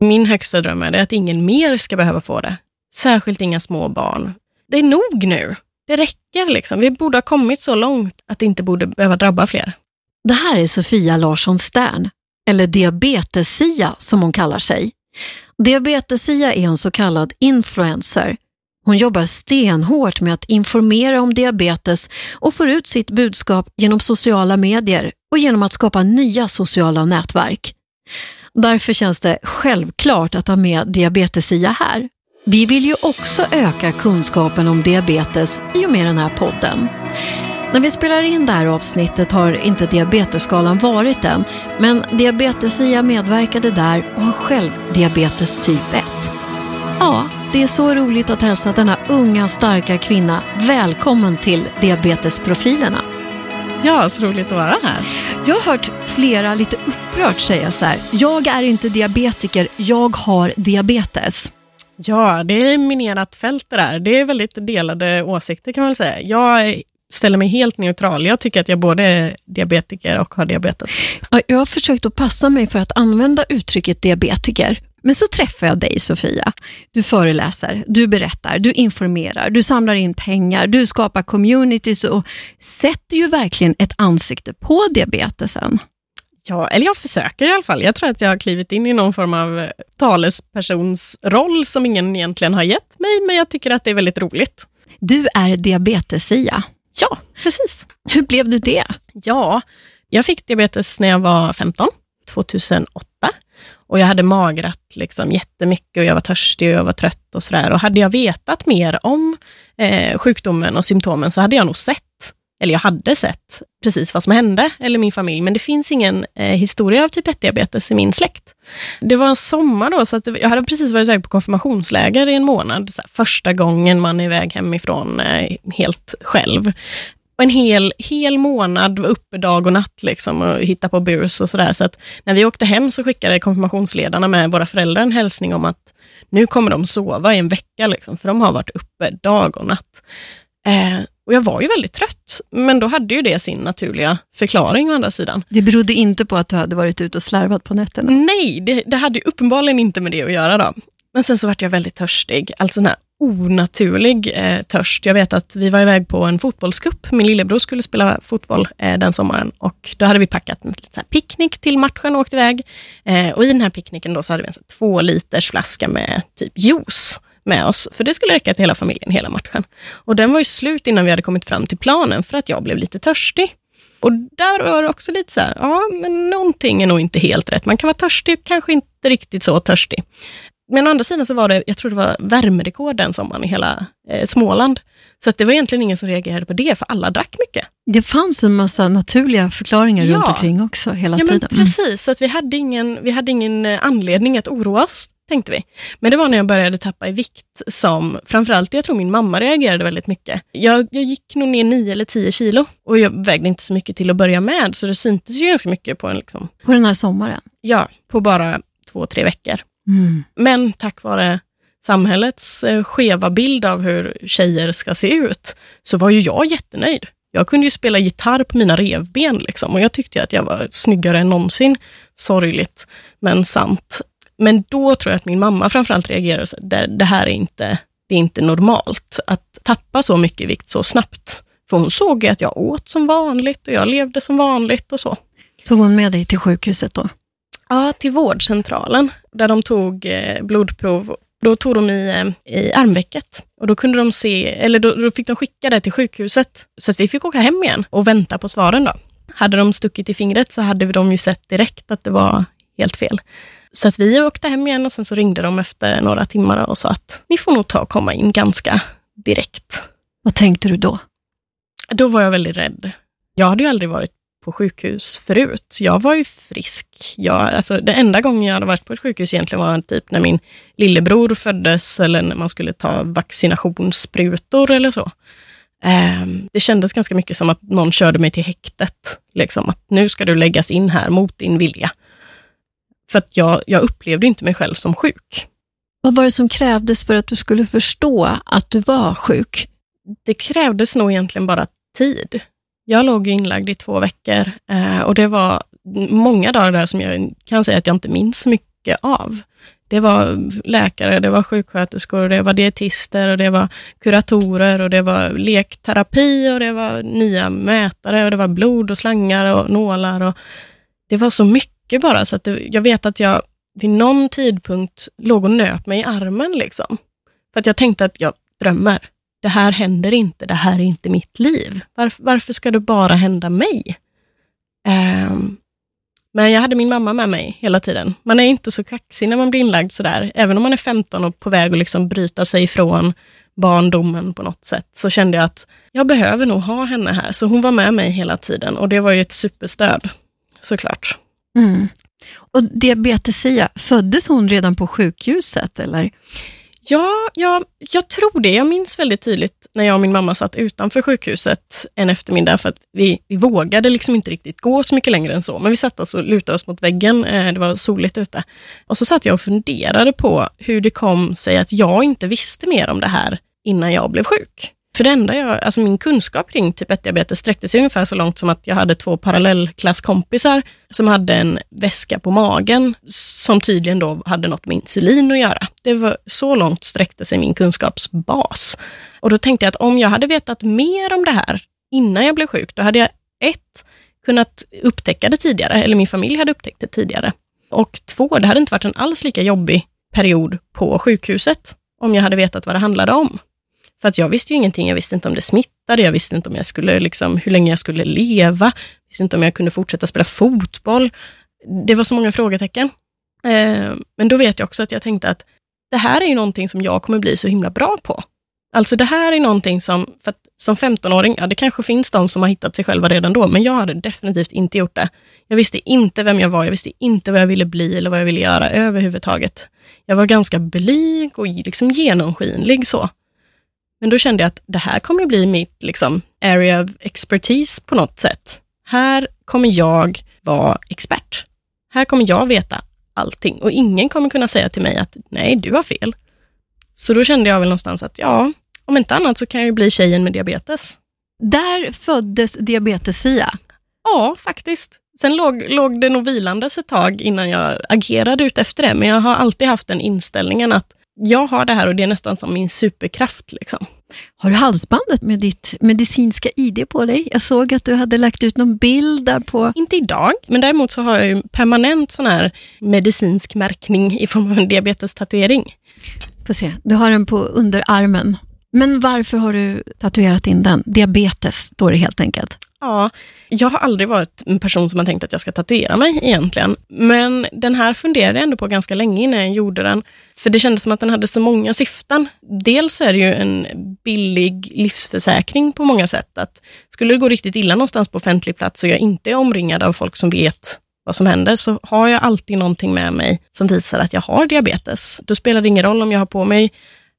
Min högsta dröm är att ingen mer ska behöva få det. Särskilt inga små barn. Det är nog nu. Det räcker liksom. Vi borde ha kommit så långt att det inte borde behöva drabba fler. Det här är Sofia Larsson Stern, eller Diabetes-Sia som hon kallar sig. Diabetes-Sia är en så kallad influencer. Hon jobbar stenhårt med att informera om diabetes och får ut sitt budskap genom sociala medier och genom att skapa nya sociala nätverk. Därför känns det självklart att ha med Diabetes-Sia här. Vi vill ju också öka kunskapen om diabetes i och med den här podden. När vi spelar in det här avsnittet har inte Diabetesskalan varit än, men Diabetes-Sia medverkade där och har själv diabetes typ 1. Ja, det är så roligt att hälsa denna unga starka kvinna välkommen till Diabetesprofilerna. Ja, så roligt att vara här. Jag har hört flera lite upprört säga så här, jag är inte diabetiker, jag har diabetes. Ja, det är minerat fält det där. Det är väldigt delade åsikter kan man säga. Jag ställer mig helt neutral. Jag tycker att jag både är diabetiker och har diabetes. jag har försökt att passa mig för att använda uttrycket diabetiker. Men så träffar jag dig Sofia. Du föreläser, du berättar, du informerar, du samlar in pengar, du skapar communities och sätter ju verkligen ett ansikte på diabetesen. Ja, eller jag försöker i alla fall. Jag tror att jag har klivit in i någon form av talespersonsroll som ingen egentligen har gett mig, men jag tycker att det är väldigt roligt. Du är diabetes-Sia. Ja, precis. Hur blev du det? Ja, jag fick diabetes när jag var 15, 2008. Och jag hade magrat liksom jättemycket och jag var törstig och jag var trött och sådär. Och hade jag vetat mer om eh, sjukdomen och symptomen så hade jag nog sett, eller jag hade sett precis vad som hände, eller min familj, men det finns ingen eh, historia av typ 1-diabetes i min släkt. Det var en sommar då, så att jag hade precis varit iväg på konfirmationsläger i en månad. Här, första gången man är iväg hemifrån eh, helt själv. Och en hel, hel månad var uppe dag och natt liksom och hitta på burs och sådär. Så att när vi åkte hem så skickade konfirmationsledarna med våra föräldrar en hälsning om att nu kommer de sova i en vecka, liksom, för de har varit uppe dag och natt. Eh, och jag var ju väldigt trött, men då hade ju det sin naturliga förklaring å andra sidan. Det berodde inte på att du hade varit ute och slarvat på nätterna? Nej, det, det hade uppenbarligen inte med det att göra. då. Men sen så vart jag väldigt törstig, alltså sån här onaturlig eh, törst. Jag vet att vi var iväg på en fotbollscup. Min lillebror skulle spela fotboll eh, den sommaren och då hade vi packat en liten picknick till matchen och åkt iväg. Eh, och i den här picknicken då så hade vi en så två liters flaska med typ juice med oss, för det skulle räcka till hela familjen hela matchen. Och den var ju slut innan vi hade kommit fram till planen, för att jag blev lite törstig. Och där var det också lite så här, ja, men någonting är nog inte helt rätt. Man kan vara törstig, kanske inte riktigt så törstig. Men å andra sidan så var det, jag tror det var värmerekord den sommaren i hela eh, Småland. Så att det var egentligen ingen som reagerade på det, för alla drack mycket. Det fanns en massa naturliga förklaringar ja. runt omkring också hela ja, tiden. Men precis, så att vi, hade ingen, vi hade ingen eh, anledning att oroa oss tänkte vi. Men det var när jag började tappa i vikt som, framförallt jag tror min mamma reagerade väldigt mycket. Jag, jag gick nog ner 9 eller 10 kilo och jag vägde inte så mycket till att börja med, så det syntes ju ganska mycket på en... Liksom, på den här sommaren? Ja, på bara två, tre veckor. Mm. Men tack vare samhällets eh, skeva bild av hur tjejer ska se ut, så var ju jag jättenöjd. Jag kunde ju spela gitarr på mina revben liksom, och jag tyckte att jag var snyggare än någonsin. Sorgligt, men sant. Men då tror jag att min mamma framförallt reagerade så det, det här är inte, det är inte normalt, att tappa så mycket vikt så snabbt. För hon såg ju att jag åt som vanligt och jag levde som vanligt och så. Tog hon med dig till sjukhuset då? Ja, till vårdcentralen, där de tog eh, blodprov. Då tog de i, eh, i armvecket och då kunde de se, eller då, då, fick de skicka det till sjukhuset, så att vi fick åka hem igen och vänta på svaren. då. Hade de stuckit i fingret så hade de ju sett direkt att det var helt fel. Så att vi åkte hem igen och sen så ringde de efter några timmar och sa att ni får nog ta och komma in ganska direkt. Vad tänkte du då? Då var jag väldigt rädd. Jag hade ju aldrig varit på sjukhus förut. Jag var ju frisk. Jag, alltså, det enda gången jag hade varit på ett sjukhus egentligen var typ när min lillebror föddes eller när man skulle ta vaccinationssprutor eller så. Um, det kändes ganska mycket som att någon körde mig till häktet. Liksom, att nu ska du läggas in här mot din vilja. För att jag, jag upplevde inte mig själv som sjuk. Vad var det som krävdes för att du skulle förstå att du var sjuk? Det krävdes nog egentligen bara tid. Jag låg inlagd i två veckor eh, och det var många dagar där som jag kan säga att jag inte minns så mycket av. Det var läkare, det var sjuksköterskor, det var dietister, och det var kuratorer, och det var lekterapi, och det var nya mätare, och det var blod och slangar och nålar. Och det var så mycket bara, så att det, jag vet att jag vid någon tidpunkt låg och nöp mig i armen. Liksom. För att jag tänkte att jag drömmer. Det här händer inte, det här är inte mitt liv. Varför, varför ska det bara hända mig? Um, men jag hade min mamma med mig hela tiden. Man är inte så kaxig när man blir inlagd sådär. Även om man är 15 och på väg att liksom bryta sig ifrån barndomen på något sätt, så kände jag att jag behöver nog ha henne här. Så hon var med mig hela tiden och det var ju ett superstöd, såklart. Mm. Och diabetesia, föddes hon redan på sjukhuset eller? Ja, ja, jag tror det. Jag minns väldigt tydligt när jag och min mamma satt utanför sjukhuset en eftermiddag, för att vi, vi vågade liksom inte riktigt gå så mycket längre än så, men vi satt oss och lutade oss mot väggen. Eh, det var soligt ute. Och så satt jag och funderade på hur det kom sig att jag inte visste mer om det här innan jag blev sjuk. För det enda jag, alltså min kunskap kring typ 1-diabetes sträckte sig ungefär så långt som att jag hade två parallellklasskompisar som hade en väska på magen som tydligen då hade något med insulin att göra. Det var så långt sträckte sig min kunskapsbas. Och då tänkte jag att om jag hade vetat mer om det här innan jag blev sjuk, då hade jag ett, kunnat upptäcka det tidigare, eller min familj hade upptäckt det tidigare. Och två, det hade inte varit en alls lika jobbig period på sjukhuset om jag hade vetat vad det handlade om. För att jag visste ju ingenting. Jag visste inte om det smittade, jag visste inte om jag skulle, liksom, hur länge jag skulle leva, jag visste inte om jag kunde fortsätta spela fotboll. Det var så många frågetecken. Eh, men då vet jag också att jag tänkte att det här är ju någonting som jag kommer bli så himla bra på. Alltså det här är någonting som, för att som 15-åring, ja det kanske finns de som har hittat sig själva redan då, men jag hade definitivt inte gjort det. Jag visste inte vem jag var, jag visste inte vad jag ville bli eller vad jag ville göra överhuvudtaget. Jag var ganska blyg och liksom genomskinlig så. Men då kände jag att det här kommer bli mitt liksom, area of expertise på något sätt. Här kommer jag vara expert. Här kommer jag veta allting och ingen kommer kunna säga till mig att nej, du har fel. Så då kände jag väl någonstans att ja, om inte annat så kan jag ju bli tjejen med diabetes. Där föddes diabetesia? Ja, faktiskt. Sen låg, låg det nog vilandes ett tag innan jag agerade ut efter det, men jag har alltid haft den inställningen att jag har det här och det är nästan som min superkraft. Liksom. Har du halsbandet med ditt medicinska ID på dig? Jag såg att du hade lagt ut någon bild där på... Inte idag, men däremot så har jag ju permanent sån här medicinsk märkning i form av en diabetestatuering. Får se, du har den på underarmen. Men varför har du tatuerat in den? Diabetes står det helt enkelt. Ja, jag har aldrig varit en person som har tänkt att jag ska tatuera mig egentligen. Men den här funderade jag ändå på ganska länge innan jag gjorde den. För det kändes som att den hade så många syften. Dels är det ju en billig livsförsäkring på många sätt. Att skulle det gå riktigt illa någonstans på offentlig plats och jag inte är omringad av folk som vet vad som händer, så har jag alltid någonting med mig som visar att jag har diabetes. Då spelar det ingen roll om jag har på mig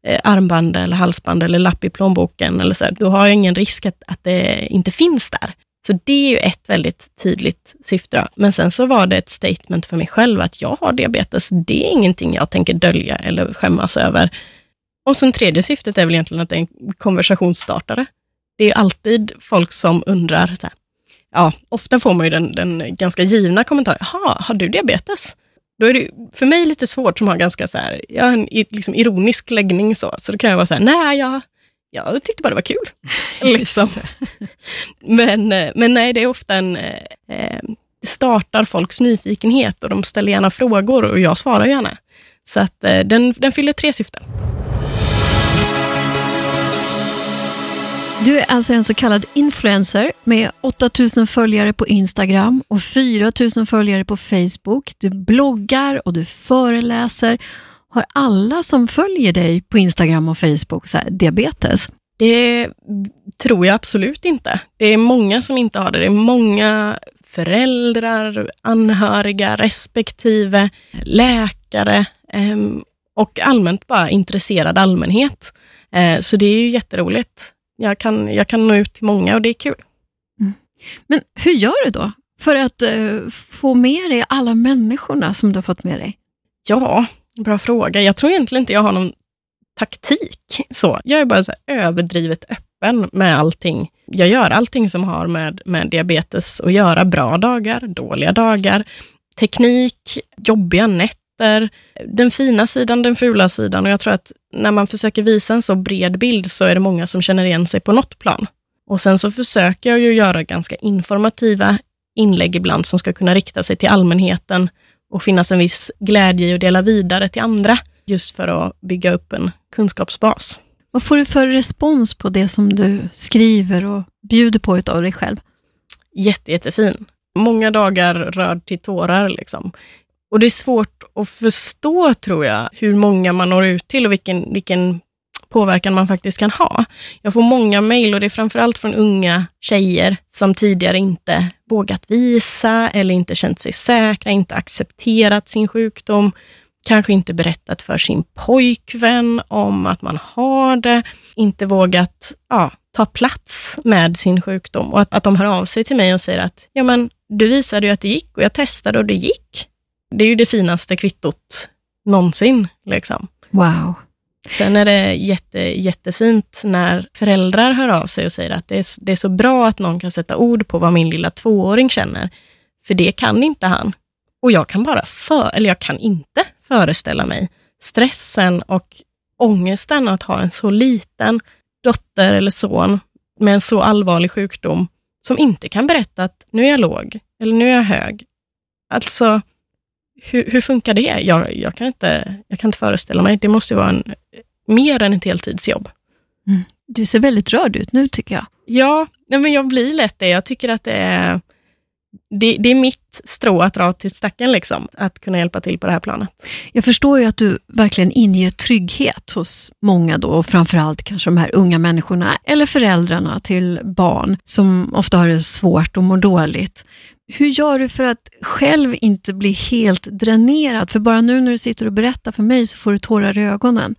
Eh, armband eller halsband eller lapp i plånboken. Eller så här, då har jag ingen risk att, att det inte finns där. Så det är ju ett väldigt tydligt syfte. Då. Men sen så var det ett statement för mig själv att jag har diabetes. Det är ingenting jag tänker dölja eller skämmas över. Och sen tredje syftet är väl egentligen att det är en konversationsstartare. Det är alltid folk som undrar, så här, ja, ofta får man ju den, den ganska givna kommentaren, jaha, har du diabetes? Då är det för mig lite svårt som har ganska så här, jag har en liksom ironisk läggning så, så då kan jag vara så här, nej, jag, jag tyckte bara det var kul. liksom. men, eh, men nej, det är ofta en, eh, eh, startar folks nyfikenhet och de ställer gärna frågor och jag svarar gärna. Så att eh, den, den fyller tre syften. Du är alltså en så kallad influencer med 8000 följare på Instagram och 4000 följare på Facebook. Du bloggar och du föreläser. Har alla som följer dig på Instagram och Facebook så diabetes? Det tror jag absolut inte. Det är många som inte har det. Det är många föräldrar, anhöriga, respektive läkare ehm, och allmänt bara intresserad allmänhet. Eh, så det är ju jätteroligt jag kan, jag kan nå ut till många och det är kul. Mm. Men hur gör du då för att uh, få med dig alla människorna som du har fått med dig? Ja, bra fråga. Jag tror egentligen inte jag har någon taktik. Så, jag är bara så överdrivet öppen med allting. Jag gör allting som har med, med diabetes att göra. Bra dagar, dåliga dagar, teknik, jobbiga nätter möter den fina sidan, den fula sidan och jag tror att när man försöker visa en så bred bild så är det många som känner igen sig på något plan. Och sen så försöker jag ju göra ganska informativa inlägg ibland som ska kunna rikta sig till allmänheten och finnas en viss glädje i att dela vidare till andra, just för att bygga upp en kunskapsbas. Vad får du för respons på det som du skriver och bjuder på utav dig själv? Jätte, jättefin. Många dagar rörd till tårar. Liksom. Och det är svårt att förstå, tror jag, hur många man når ut till och vilken, vilken påverkan man faktiskt kan ha. Jag får många mejl och det är framförallt från unga tjejer som tidigare inte vågat visa eller inte känt sig säkra, inte accepterat sin sjukdom, kanske inte berättat för sin pojkvän om att man har det, inte vågat ja, ta plats med sin sjukdom och att, att de hör av sig till mig och säger att ja, men du visade ju att det gick och jag testade och det gick. Det är ju det finaste kvittot någonsin. Liksom. Wow. Sen är det jätte, jättefint när föräldrar hör av sig och säger att det är, det är så bra att någon kan sätta ord på vad min lilla tvååring känner, för det kan inte han. Och jag kan bara för, eller jag kan inte föreställa mig stressen och ångesten att ha en så liten dotter eller son med en så allvarlig sjukdom som inte kan berätta att nu är jag låg eller nu är jag hög. Alltså, hur, hur funkar det? Jag, jag, kan inte, jag kan inte föreställa mig. Det måste vara en, mer än ett heltidsjobb. Mm. Du ser väldigt rörd ut nu, tycker jag. Ja, men jag blir lätt det. Jag tycker att det är, det, det, är mitt strå att dra till stacken, liksom, att kunna hjälpa till på det här planet. Jag förstår ju att du verkligen inger trygghet hos många då, och framförallt kanske de här unga människorna, eller föräldrarna till barn, som ofta har det svårt och mår dåligt. Hur gör du för att själv inte bli helt dränerad? För bara nu när du sitter och berättar för mig så får du tårar i ögonen.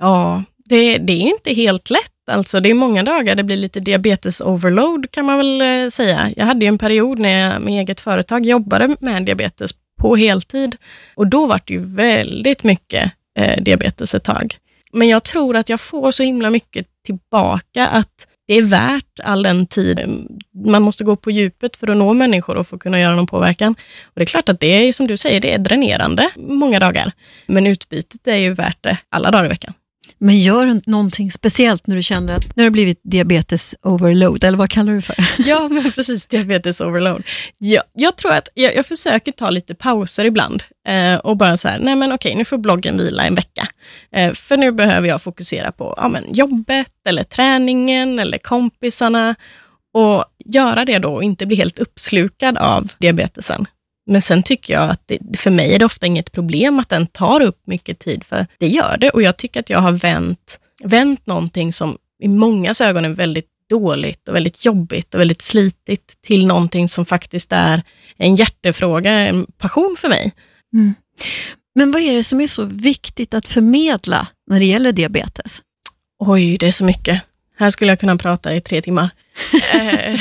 Ja, det, det är inte helt lätt. Alltså, det är många dagar det blir lite diabetes overload kan man väl eh, säga. Jag hade ju en period när jag med eget företag jobbade med diabetes på heltid och då var det ju väldigt mycket eh, diabetes ett tag. Men jag tror att jag får så himla mycket tillbaka att det är värt all den tid. Eh, man måste gå på djupet för att nå människor och få kunna göra någon påverkan. Och Det är klart att det är, som du säger, det är dränerande många dagar. Men utbytet är ju värt det alla dagar i veckan. Men gör du någonting speciellt när du känner att nu har det blivit diabetes overload, eller vad kallar du det för? Ja, men precis, diabetes overload. Ja, jag tror att jag, jag försöker ta lite pauser ibland eh, och bara så här, nej men okej, nu får bloggen vila en vecka. Eh, för nu behöver jag fokusera på ja, men jobbet, eller träningen, eller kompisarna och göra det då och inte bli helt uppslukad av diabetesen. Men sen tycker jag att det, för mig är det ofta inget problem att den tar upp mycket tid, för det gör det. Och jag tycker att jag har vänt, vänt någonting som i många ögon är väldigt dåligt och väldigt jobbigt och väldigt slitigt till någonting som faktiskt är en hjärtefråga, en passion för mig. Mm. Men vad är det som är så viktigt att förmedla när det gäller diabetes? Oj, det är så mycket. Här skulle jag kunna prata i tre timmar. Eh,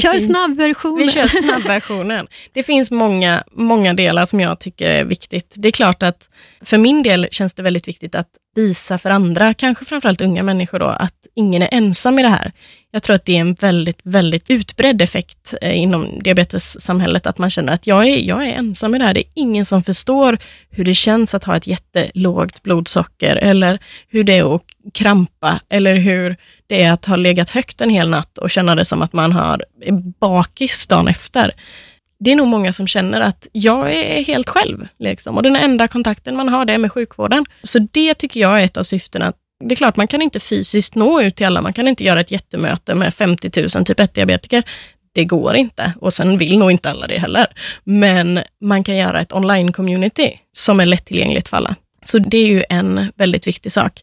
kör finns, snabbversionen. Vi kör snabbversionen. Det finns många, många delar som jag tycker är viktigt. Det är klart att för min del känns det väldigt viktigt att visa för andra, kanske framförallt unga människor, då, att ingen är ensam i det här. Jag tror att det är en väldigt, väldigt utbredd effekt eh, inom diabetessamhället, att man känner att jag är, jag är ensam i det här. Det är ingen som förstår hur det känns att ha ett jättelågt blodsocker, eller hur det är att krampa, eller hur det är att ha legat högt en hel natt och känna det som att man har bakis dagen efter. Det är nog många som känner att jag är helt själv liksom, och den enda kontakten man har det är med sjukvården. Så det tycker jag är ett av syftena. Det är klart, man kan inte fysiskt nå ut till alla. Man kan inte göra ett jättemöte med 50 000 typ 1-diabetiker. Det går inte och sen vill nog inte alla det heller. Men man kan göra ett online-community som är lättillgängligt för alla. Så det är ju en väldigt viktig sak.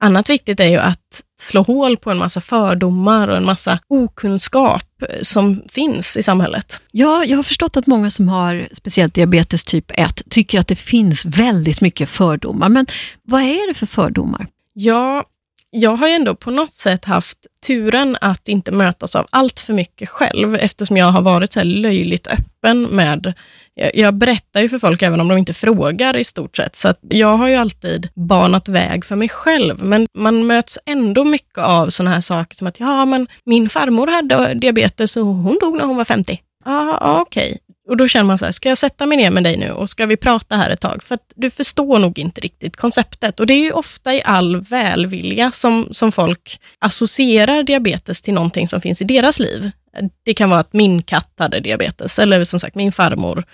Annat viktigt är ju att slå hål på en massa fördomar och en massa okunskap som finns i samhället. Ja, jag har förstått att många som har speciellt diabetes typ 1 tycker att det finns väldigt mycket fördomar. Men vad är det för fördomar? Ja, jag har ju ändå på något sätt haft turen att inte mötas av allt för mycket själv, eftersom jag har varit så löjligt öppen med jag, jag berättar ju för folk även om de inte frågar i stort sett, så jag har ju alltid banat väg för mig själv, men man möts ändå mycket av sådana här saker som att ja, men min farmor hade diabetes och hon dog när hon var 50. Ja, ah, okej. Okay. Och då känner man så här, ska jag sätta mig ner med dig nu och ska vi prata här ett tag? För att du förstår nog inte riktigt konceptet. Och det är ju ofta i all välvilja som, som folk associerar diabetes till någonting som finns i deras liv. Det kan vara att min katt hade diabetes, eller som sagt min farmor.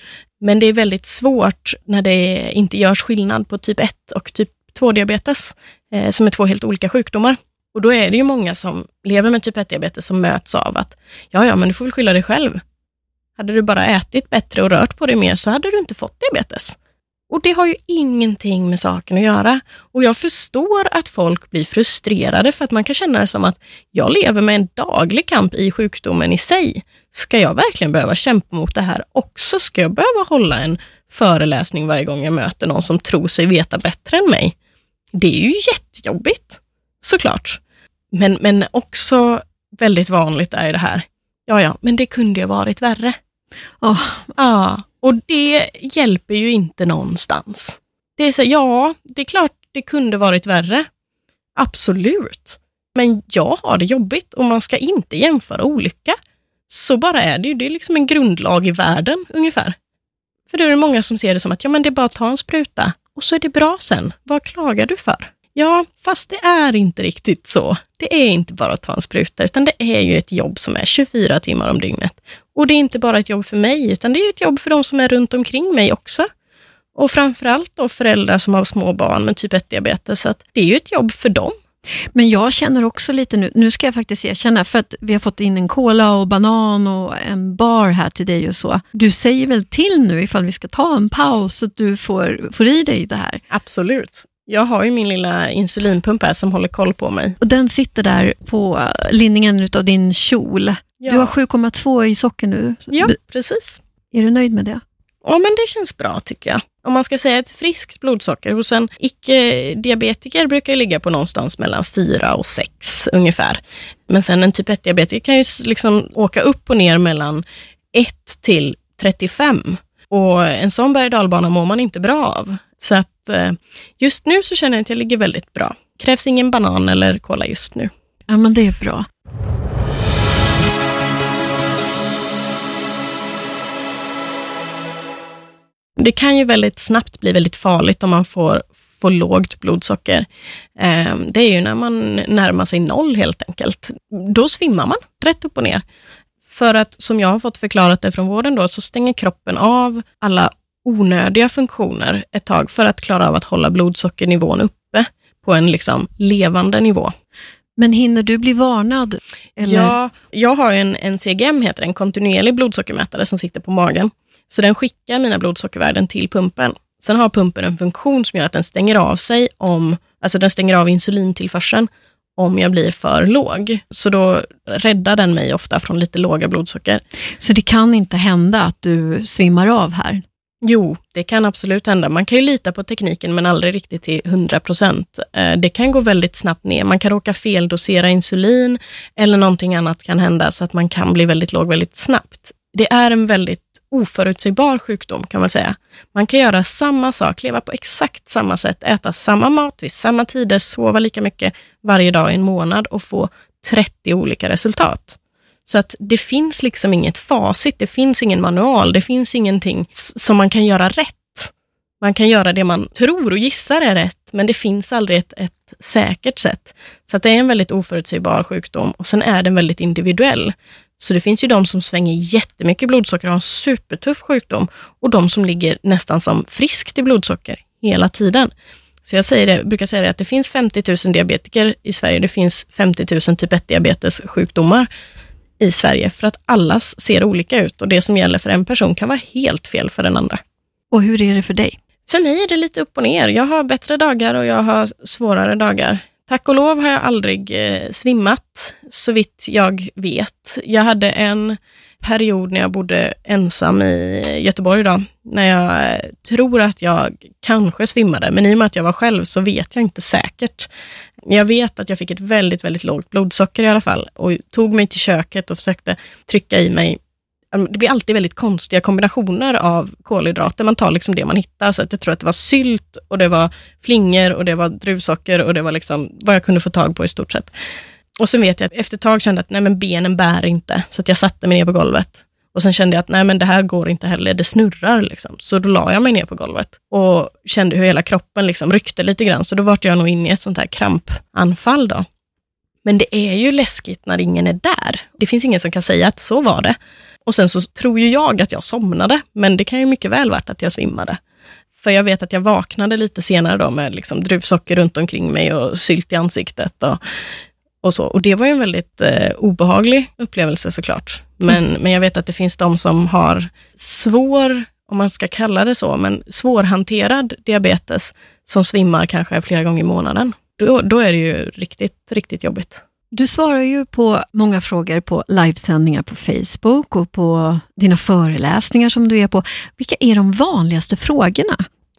Men det är väldigt svårt när det inte görs skillnad på typ 1 och typ 2-diabetes, eh, som är två helt olika sjukdomar. Och då är det ju många som lever med typ 1-diabetes som möts av att, ja, ja, men du får väl skylla dig själv. Hade du bara ätit bättre och rört på dig mer så hade du inte fått diabetes. Och det har ju ingenting med saken att göra. Och jag förstår att folk blir frustrerade för att man kan känna det som att jag lever med en daglig kamp i sjukdomen i sig. Ska jag verkligen behöva kämpa mot det här också? Ska jag behöva hålla en föreläsning varje gång jag möter någon som tror sig veta bättre än mig? Det är ju jättejobbigt, såklart. Men, men också väldigt vanligt är det här, ja, ja, men det kunde ju varit värre. Oh. Ja, och det hjälper ju inte någonstans. Det är så, ja, det är klart det kunde varit värre. Absolut. Men jag har det jobbigt och man ska inte jämföra olycka. Så bara är det ju. Det är liksom en grundlag i världen ungefär. För då är det många som ser det som att ja, men det är bara att ta en spruta och så är det bra sen. Vad klagar du för? Ja, fast det är inte riktigt så. Det är inte bara att ta en spruta, utan det är ju ett jobb som är 24 timmar om dygnet. Och det är inte bara ett jobb för mig, utan det är ett jobb för de som är runt omkring mig också. Och framförallt då föräldrar som har små barn med typ 1-diabetes, så det är ju ett jobb för dem. Men jag känner också lite nu, nu ska jag faktiskt erkänna, för att vi har fått in en cola och banan och en bar här till dig och så. Du säger väl till nu ifall vi ska ta en paus så att du får, får i dig det här? Absolut. Jag har ju min lilla insulinpump här som håller koll på mig. Och den sitter där på linningen av din kjol. Ja. Du har 7,2 i socker nu. Ja, precis. Är du nöjd med det? Ja, men det känns bra tycker jag. Om man ska säga ett friskt blodsocker hos en icke-diabetiker brukar ligga på någonstans mellan 4 och 6 ungefär. Men sen en typ 1-diabetiker kan ju liksom åka upp och ner mellan 1 till 35. Och en sån berg dalbana mår man inte bra av. Så att eh, just nu så känner jag att jag ligger väldigt bra. Krävs ingen banan eller cola just nu. Ja, men det är bra. Det kan ju väldigt snabbt bli väldigt farligt om man får, får lågt blodsocker. Eh, det är ju när man närmar sig noll helt enkelt. Då svimmar man rätt upp och ner. För att, som jag har fått förklarat det från vården, då, så stänger kroppen av alla onödiga funktioner ett tag för att klara av att hålla blodsockernivån uppe på en liksom levande nivå. Men hinner du bli varnad? Eller? Ja, jag har en, en CGM, heter en kontinuerlig blodsockermätare som sitter på magen. Så den skickar mina blodsockervärden till pumpen. Sen har pumpen en funktion som gör att den stänger av sig om, alltså den stänger av insulintillförseln om jag blir för låg. Så då räddar den mig ofta från lite låga blodsocker. Så det kan inte hända att du svimmar av här? Jo, det kan absolut hända. Man kan ju lita på tekniken, men aldrig riktigt till 100 procent. Eh, det kan gå väldigt snabbt ner. Man kan råka feldosera insulin eller någonting annat kan hända, så att man kan bli väldigt låg väldigt snabbt. Det är en väldigt oförutsägbar sjukdom kan man säga. Man kan göra samma sak, leva på exakt samma sätt, äta samma mat vid samma tider, sova lika mycket varje dag i en månad och få 30 olika resultat. Så att det finns liksom inget facit, det finns ingen manual, det finns ingenting som man kan göra rätt. Man kan göra det man tror och gissar är rätt, men det finns aldrig ett, ett säkert sätt. Så att det är en väldigt oförutsägbar sjukdom och sen är den väldigt individuell. Så det finns ju de som svänger jättemycket blodsocker och har en supertuff sjukdom och de som ligger nästan som friskt i blodsocker hela tiden. Så jag säger det, brukar säga det att det finns 50 000 diabetiker i Sverige. Det finns 50 000 typ 1-diabetessjukdomar i Sverige, för att allas ser olika ut och det som gäller för en person kan vara helt fel för den andra. Och hur är det för dig? För mig är det lite upp och ner. Jag har bättre dagar och jag har svårare dagar. Tack och lov har jag aldrig eh, svimmat, så vitt jag vet. Jag hade en period när jag bodde ensam i Göteborg, då, när jag eh, tror att jag kanske svimmade, men i och med att jag var själv så vet jag inte säkert. Jag vet att jag fick ett väldigt, väldigt lågt blodsocker i alla fall och tog mig till köket och försökte trycka i mig alltså, det blir alltid väldigt konstiga kombinationer av kolhydrater. Man tar liksom det man hittar. Så att jag tror att det var sylt och det var flingor och det var druvsocker och det var liksom vad jag kunde få tag på i stort sett. Och så vet jag att efter ett tag kände jag att nej, men benen bär inte, så att jag satte mig ner på golvet och sen kände jag att nej men det här går inte heller, det snurrar liksom. Så då la jag mig ner på golvet och kände hur hela kroppen liksom ryckte lite grann. Så då var jag nog inne i ett sånt här krampanfall då. Men det är ju läskigt när ingen är där. Det finns ingen som kan säga att så var det. Och sen så tror ju jag att jag somnade, men det kan ju mycket väl varit att jag svimmade. För jag vet att jag vaknade lite senare då med liksom druvsocker runt omkring mig och sylt i ansiktet. Och, och så. Och det var ju en väldigt eh, obehaglig upplevelse såklart. Men, mm. men jag vet att det finns de som har svår, om man ska kalla det så, men svårhanterad diabetes som svimmar kanske flera gånger i månaden. Då, då är det ju riktigt, riktigt jobbigt. Du svarar ju på många frågor på livesändningar på Facebook och på dina föreläsningar som du är på. Vilka är de vanligaste frågorna?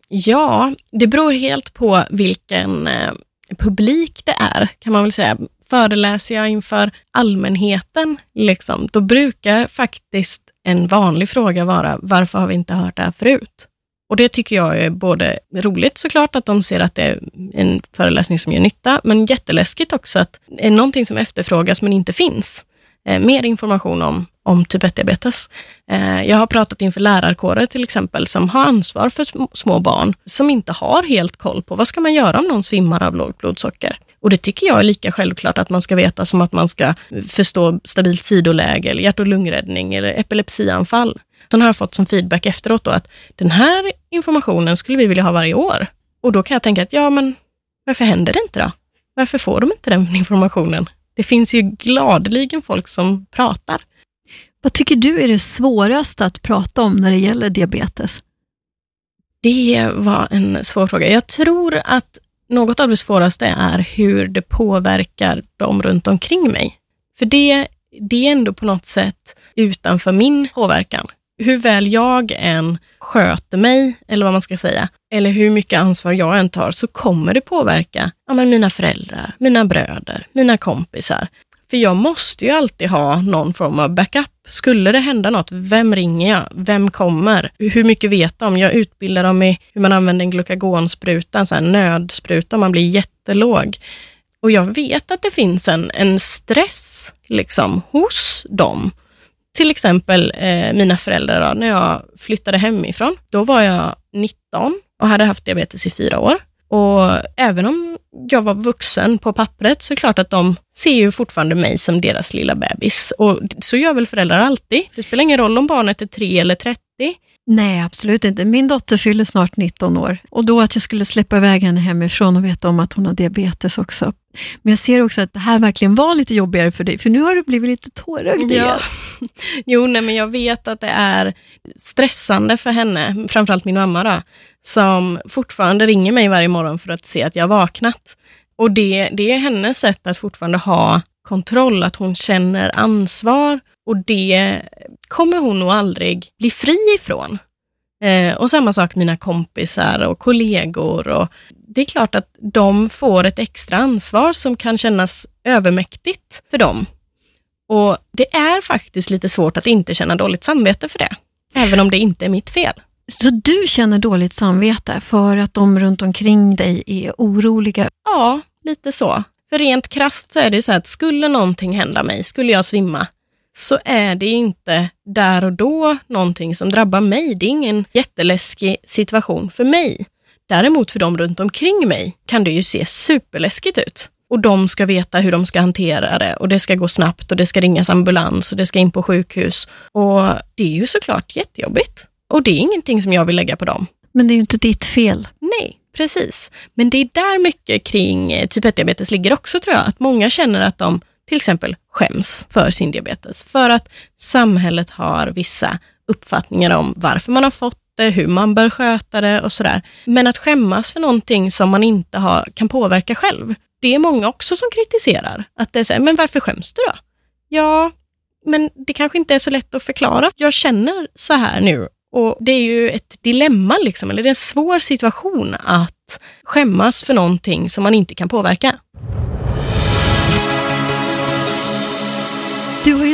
Ja, det beror helt på vilken eh, publik det är, kan man väl säga. Föreläser jag inför allmänheten, liksom, då brukar faktiskt en vanlig fråga vara, varför har vi inte hört det här förut? Och det tycker jag är både roligt såklart, att de ser att det är en föreläsning som gör nytta, men jätteläskigt också att det är någonting som efterfrågas men inte finns. Eh, mer information om, om typ 1-diabetes. Eh, jag har pratat inför lärarkårer till exempel, som har ansvar för sm små barn, som inte har helt koll på vad ska man göra om någon svimmar av lågt blodsocker. Och det tycker jag är lika självklart att man ska veta som att man ska förstå stabilt sidoläge, eller hjärt och lungräddning eller epilepsianfall. Sen har jag fått som feedback efteråt då att den här informationen skulle vi vilja ha varje år. Och då kan jag tänka att, ja men varför händer det inte då? Varför får de inte den informationen? Det finns ju gladeligen folk som pratar. Vad tycker du är det svåraste att prata om när det gäller diabetes? Det var en svår fråga. Jag tror att något av det svåraste är hur det påverkar de runt omkring mig. För det, det är ändå på något sätt utanför min påverkan hur väl jag än sköter mig, eller vad man ska säga, eller hur mycket ansvar jag än tar, så kommer det påverka ja, men mina föräldrar, mina bröder, mina kompisar. För jag måste ju alltid ha någon form av backup. Skulle det hända något, vem ringer jag? Vem kommer? Hur mycket vet de? Jag utbildar dem i hur man använder en glukagonspruta, en sån här nödspruta, man blir jättelåg. Och jag vet att det finns en, en stress liksom, hos dem till exempel eh, mina föräldrar, då, när jag flyttade hemifrån, då var jag 19 och hade haft diabetes i fyra år. Och även om jag var vuxen på pappret så är det klart att de ser ju fortfarande mig som deras lilla bebis. Och så gör väl föräldrar alltid. Det spelar ingen roll om barnet är tre eller 30. Nej, absolut inte. Min dotter fyller snart 19 år och då att jag skulle släppa iväg henne hemifrån och veta om att hon har diabetes också. Men jag ser också att det här verkligen var lite jobbigare för dig, för nu har du blivit lite tårögd ja. Jo, nej, men jag vet att det är stressande för henne, framförallt min mamma då, som fortfarande ringer mig varje morgon för att se att jag har vaknat. Och det, det är hennes sätt att fortfarande ha kontroll, att hon känner ansvar och det kommer hon nog aldrig bli fri ifrån. Eh, och samma sak mina kompisar och kollegor. Och det är klart att de får ett extra ansvar som kan kännas övermäktigt för dem. Och det är faktiskt lite svårt att inte känna dåligt samvete för det, även om det inte är mitt fel. Så du känner dåligt samvete för att de runt omkring dig är oroliga? Ja, lite så. För rent krast så är det så att skulle någonting hända mig, skulle jag svimma, så är det inte där och då någonting som drabbar mig. Det är ingen jätteläskig situation för mig. Däremot för de runt omkring mig kan det ju se superläskigt ut. Och de ska veta hur de ska hantera det och det ska gå snabbt och det ska ringas ambulans och det ska in på sjukhus. Och det är ju såklart jättejobbigt. Och det är ingenting som jag vill lägga på dem. Men det är ju inte ditt fel. Nej, precis. Men det är där mycket kring eh, typ 1-diabetes ligger också tror jag. Att många känner att de till exempel skäms för sin diabetes. För att samhället har vissa uppfattningar om varför man har fått det, hur man bör sköta det och sådär. Men att skämmas för någonting som man inte har, kan påverka själv, det är många också som kritiserar. Att det är så här, men varför skäms du då? Ja, men det kanske inte är så lätt att förklara. Jag känner så här nu och det är ju ett dilemma, liksom, eller det är en svår situation att skämmas för någonting som man inte kan påverka.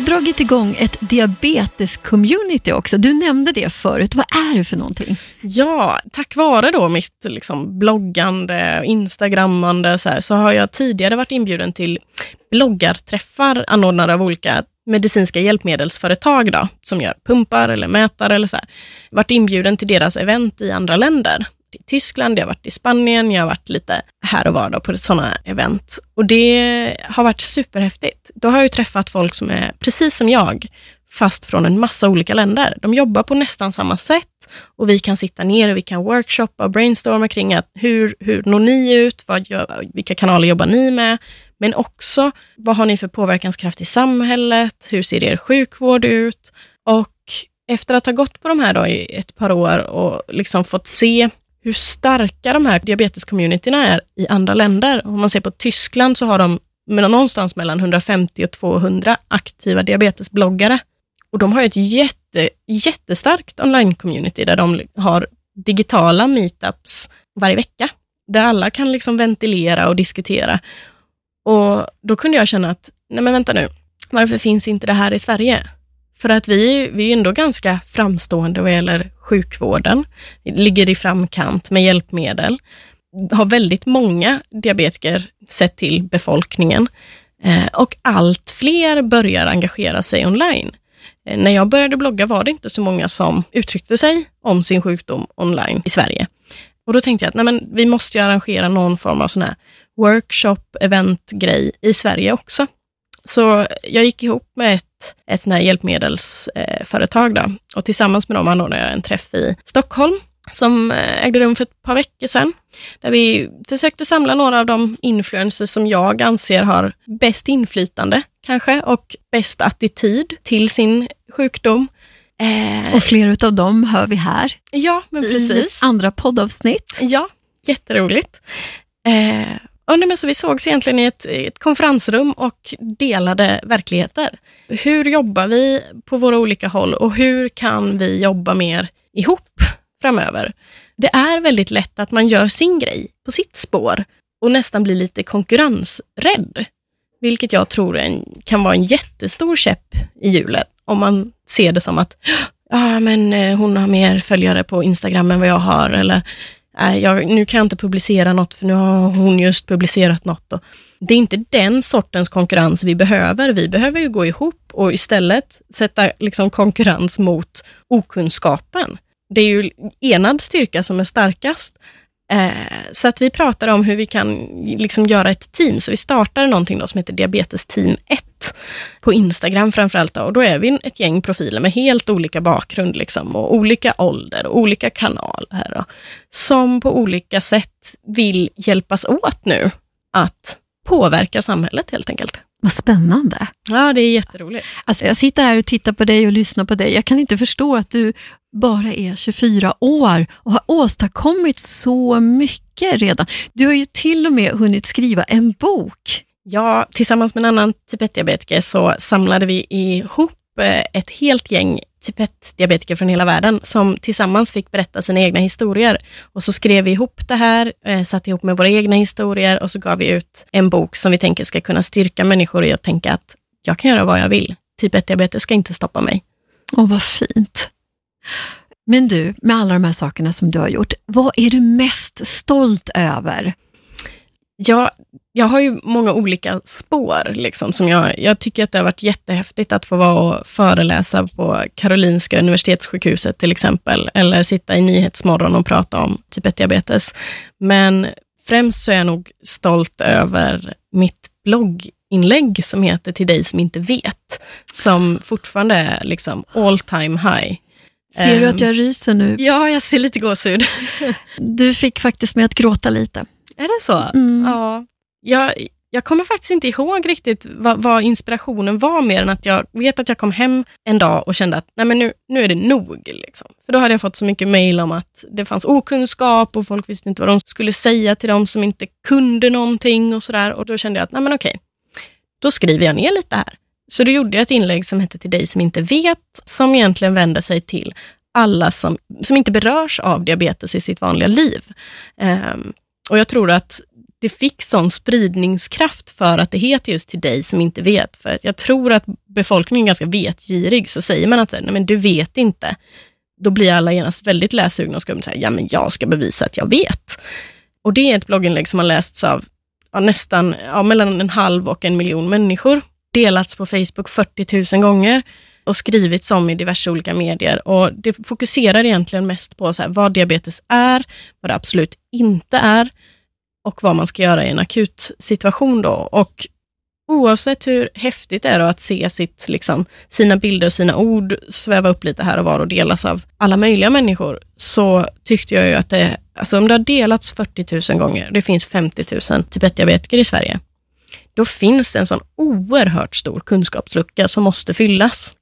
Dragit igång ett diabetes-community också. Du nämnde det förut. Vad är det för någonting? Ja, tack vare då mitt liksom bloggande, instagrammande så, här, så har jag tidigare varit inbjuden till bloggarträffar anordnade av olika medicinska hjälpmedelsföretag då, som gör pumpar eller mätare eller så här, varit inbjuden till deras event i andra länder. I Tyskland, jag har varit i Spanien, jag har varit lite här och var då på sådana event. Och det har varit superhäftigt. Då har jag ju träffat folk som är precis som jag, fast från en massa olika länder. De jobbar på nästan samma sätt och vi kan sitta ner och vi kan workshoppa och brainstorma kring att hur, hur når ni ut? Vad gör, vilka kanaler jobbar ni med? Men också, vad har ni för påverkanskraft i samhället? Hur ser er sjukvård ut? Och efter att ha gått på de här då i ett par år och liksom fått se hur starka de här diabetescommunityna är i andra länder. Om man ser på Tyskland så har de någonstans mellan 150 och 200 aktiva diabetesbloggare. Och de har ett jätte, jättestarkt online-community där de har digitala meetups varje vecka, där alla kan liksom ventilera och diskutera. Och Då kunde jag känna att, nej men vänta nu, varför finns inte det här i Sverige? För att vi, vi är ändå ganska framstående vad gäller sjukvården, vi ligger i framkant med hjälpmedel, har väldigt många diabetiker sett till befolkningen eh, och allt fler börjar engagera sig online. Eh, när jag började blogga var det inte så många som uttryckte sig om sin sjukdom online i Sverige. Och Då tänkte jag att nej men, vi måste arrangera någon form av sån här workshop, event-grej i Sverige också. Så jag gick ihop med ett, ett sån här hjälpmedelsföretag då, och tillsammans med dem anordnade jag en träff i Stockholm som eh, ägde rum för ett par veckor sedan, där vi försökte samla några av de influencers som jag anser har bäst inflytande kanske och bäst attityd till sin sjukdom. Eh, och flera av dem hör vi här. Ja, men precis. I andra poddavsnitt. Ja, jätteroligt. Eh, och nej, men så vi sågs egentligen i ett, ett, konferensrum och delade verkligheter. Hur jobbar vi på våra olika håll och hur kan vi jobba mer ihop framöver? Det är väldigt lätt att man gör sin grej på sitt spår och nästan blir lite konkurrensrädd. Vilket jag tror en, kan vara en jättestor käpp i hjulet om man ser det som att ah, men eh, hon har mer följare på Instagram än vad jag har eller jag, nu kan jag inte publicera något för nu har hon just publicerat något. Och det är inte den sortens konkurrens vi behöver. Vi behöver ju gå ihop och istället sätta liksom konkurrens mot okunskapen. Det är ju enad styrka som är starkast. Eh, så att vi pratade om hur vi kan liksom göra ett team. Så vi startade någonting då som heter Diabetes team 1 på Instagram framförallt. Då. Och då är vi ett gäng profiler med helt olika bakgrund liksom, och olika ålder och olika kanaler. Då, som på olika sätt vill hjälpas åt nu att påverka samhället helt enkelt. Vad spännande. Ja, det är jätteroligt. Alltså jag sitter här och tittar på dig och lyssnar på dig. Jag kan inte förstå att du bara är 24 år och har åstadkommit så mycket redan. Du har ju till och med hunnit skriva en bok. Ja, tillsammans med en annan typ 1-diabetiker så samlade vi ihop eh, ett helt gäng typ 1-diabetiker från hela världen som tillsammans fick berätta sina egna historier. Och så skrev vi ihop det här, eh, satte ihop med våra egna historier och så gav vi ut en bok som vi tänker ska kunna styrka människor i att tänka att jag kan göra vad jag vill. Typ 1-diabetes ska inte stoppa mig. Åh, vad fint. Men du, med alla de här sakerna som du har gjort, vad är du mest stolt över? Ja, jag har ju många olika spår. Liksom, som jag, jag tycker att det har varit jättehäftigt att få vara och föreläsa på Karolinska Universitetssjukhuset till exempel, eller sitta i Nyhetsmorgon och prata om typ 1-diabetes. Men främst så är jag nog stolt över mitt blogginlägg som heter Till dig som inte vet, som fortfarande är liksom all time high. Ser du att ehm, jag ryser nu? Ja, jag ser lite gåshud. Du fick faktiskt mig att gråta lite. Är det så? Mm. Ja. Jag, jag kommer faktiskt inte ihåg riktigt vad, vad, inspirationen var, mer än att jag vet att jag kom hem en dag och kände att nej men nu, nu är det nog. Liksom. För då hade jag fått så mycket mejl om att det fanns okunskap och folk visste inte vad de skulle säga till de som inte kunde någonting och sådär. Och då kände jag att nej men okej, då skriver jag ner lite här. Så då gjorde jag ett inlägg som hette Till dig som inte vet, som egentligen vänder sig till alla som, som inte berörs av diabetes i sitt vanliga liv. Um, och jag tror att det fick sån spridningskraft för att det heter just till dig som inte vet. För jag tror att befolkningen är ganska vetgirig, så säger man att nej, men du vet inte, då blir alla genast väldigt läsugna och ska säga, ja men jag ska bevisa att jag vet. Och det är ett blogginlägg som har lästs av ja, nästan ja, mellan en halv och en miljon människor delats på Facebook 40 000 gånger och skrivits om i diverse olika medier. Och Det fokuserar egentligen mest på så här, vad diabetes är, vad det absolut inte är och vad man ska göra i en akut situation. Då. Och oavsett hur häftigt det är att se sitt, liksom, sina bilder och sina ord sväva upp lite här och var och delas av alla möjliga människor, så tyckte jag ju att det, alltså om det har delats 40 000 gånger, det finns 50 000 typ 1-diabetiker i Sverige, då finns det en sån oerhört stor kunskapslucka som måste fyllas.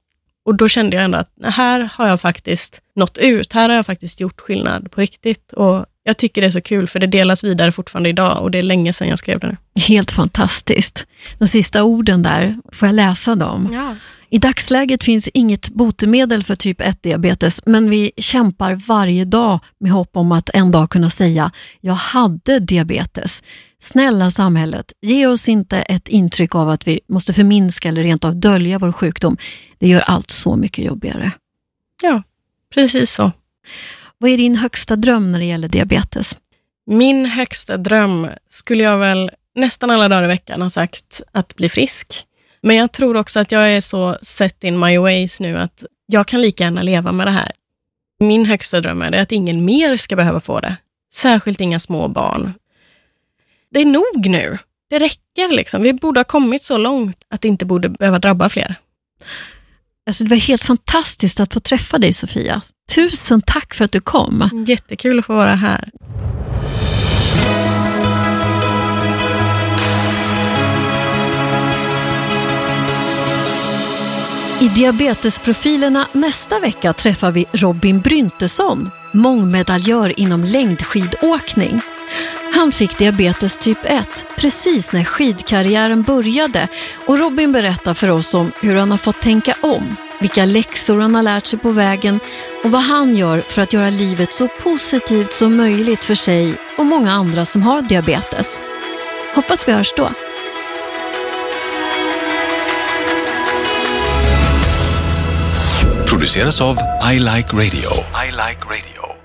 Och då kände jag ändå att här har jag faktiskt nått ut, här har jag faktiskt gjort skillnad på riktigt. Och jag tycker det är så kul, för det delas vidare fortfarande idag och det är länge sedan jag skrev det. Helt fantastiskt. De sista orden där, får jag läsa dem? Ja. I dagsläget finns inget botemedel för typ 1-diabetes, men vi kämpar varje dag med hopp om att en dag kunna säga jag hade diabetes. Snälla samhället, ge oss inte ett intryck av att vi måste förminska eller rent av dölja vår sjukdom. Det gör allt så mycket jobbigare. Ja, precis så. Vad är din högsta dröm när det gäller diabetes? Min högsta dröm skulle jag väl nästan alla dagar i veckan ha sagt att bli frisk. Men jag tror också att jag är så set in my ways nu att jag kan lika gärna leva med det här. Min högsta dröm är att ingen mer ska behöva få det. Särskilt inga små barn. Det är nog nu. Det räcker liksom. Vi borde ha kommit så långt att det inte borde behöva drabba fler. Alltså det var helt fantastiskt att få träffa dig Sofia. Tusen tack för att du kom. Jättekul att få vara här. I Diabetesprofilerna nästa vecka träffar vi Robin Bryntesson, mångmedaljör inom längdskidåkning. Han fick diabetes typ 1 precis när skidkarriären började och Robin berättar för oss om hur han har fått tänka om, vilka läxor han har lärt sig på vägen och vad han gör för att göra livet så positivt som möjligt för sig och många andra som har diabetes. Hoppas vi hörs då. produceras av I Like Radio. I like radio.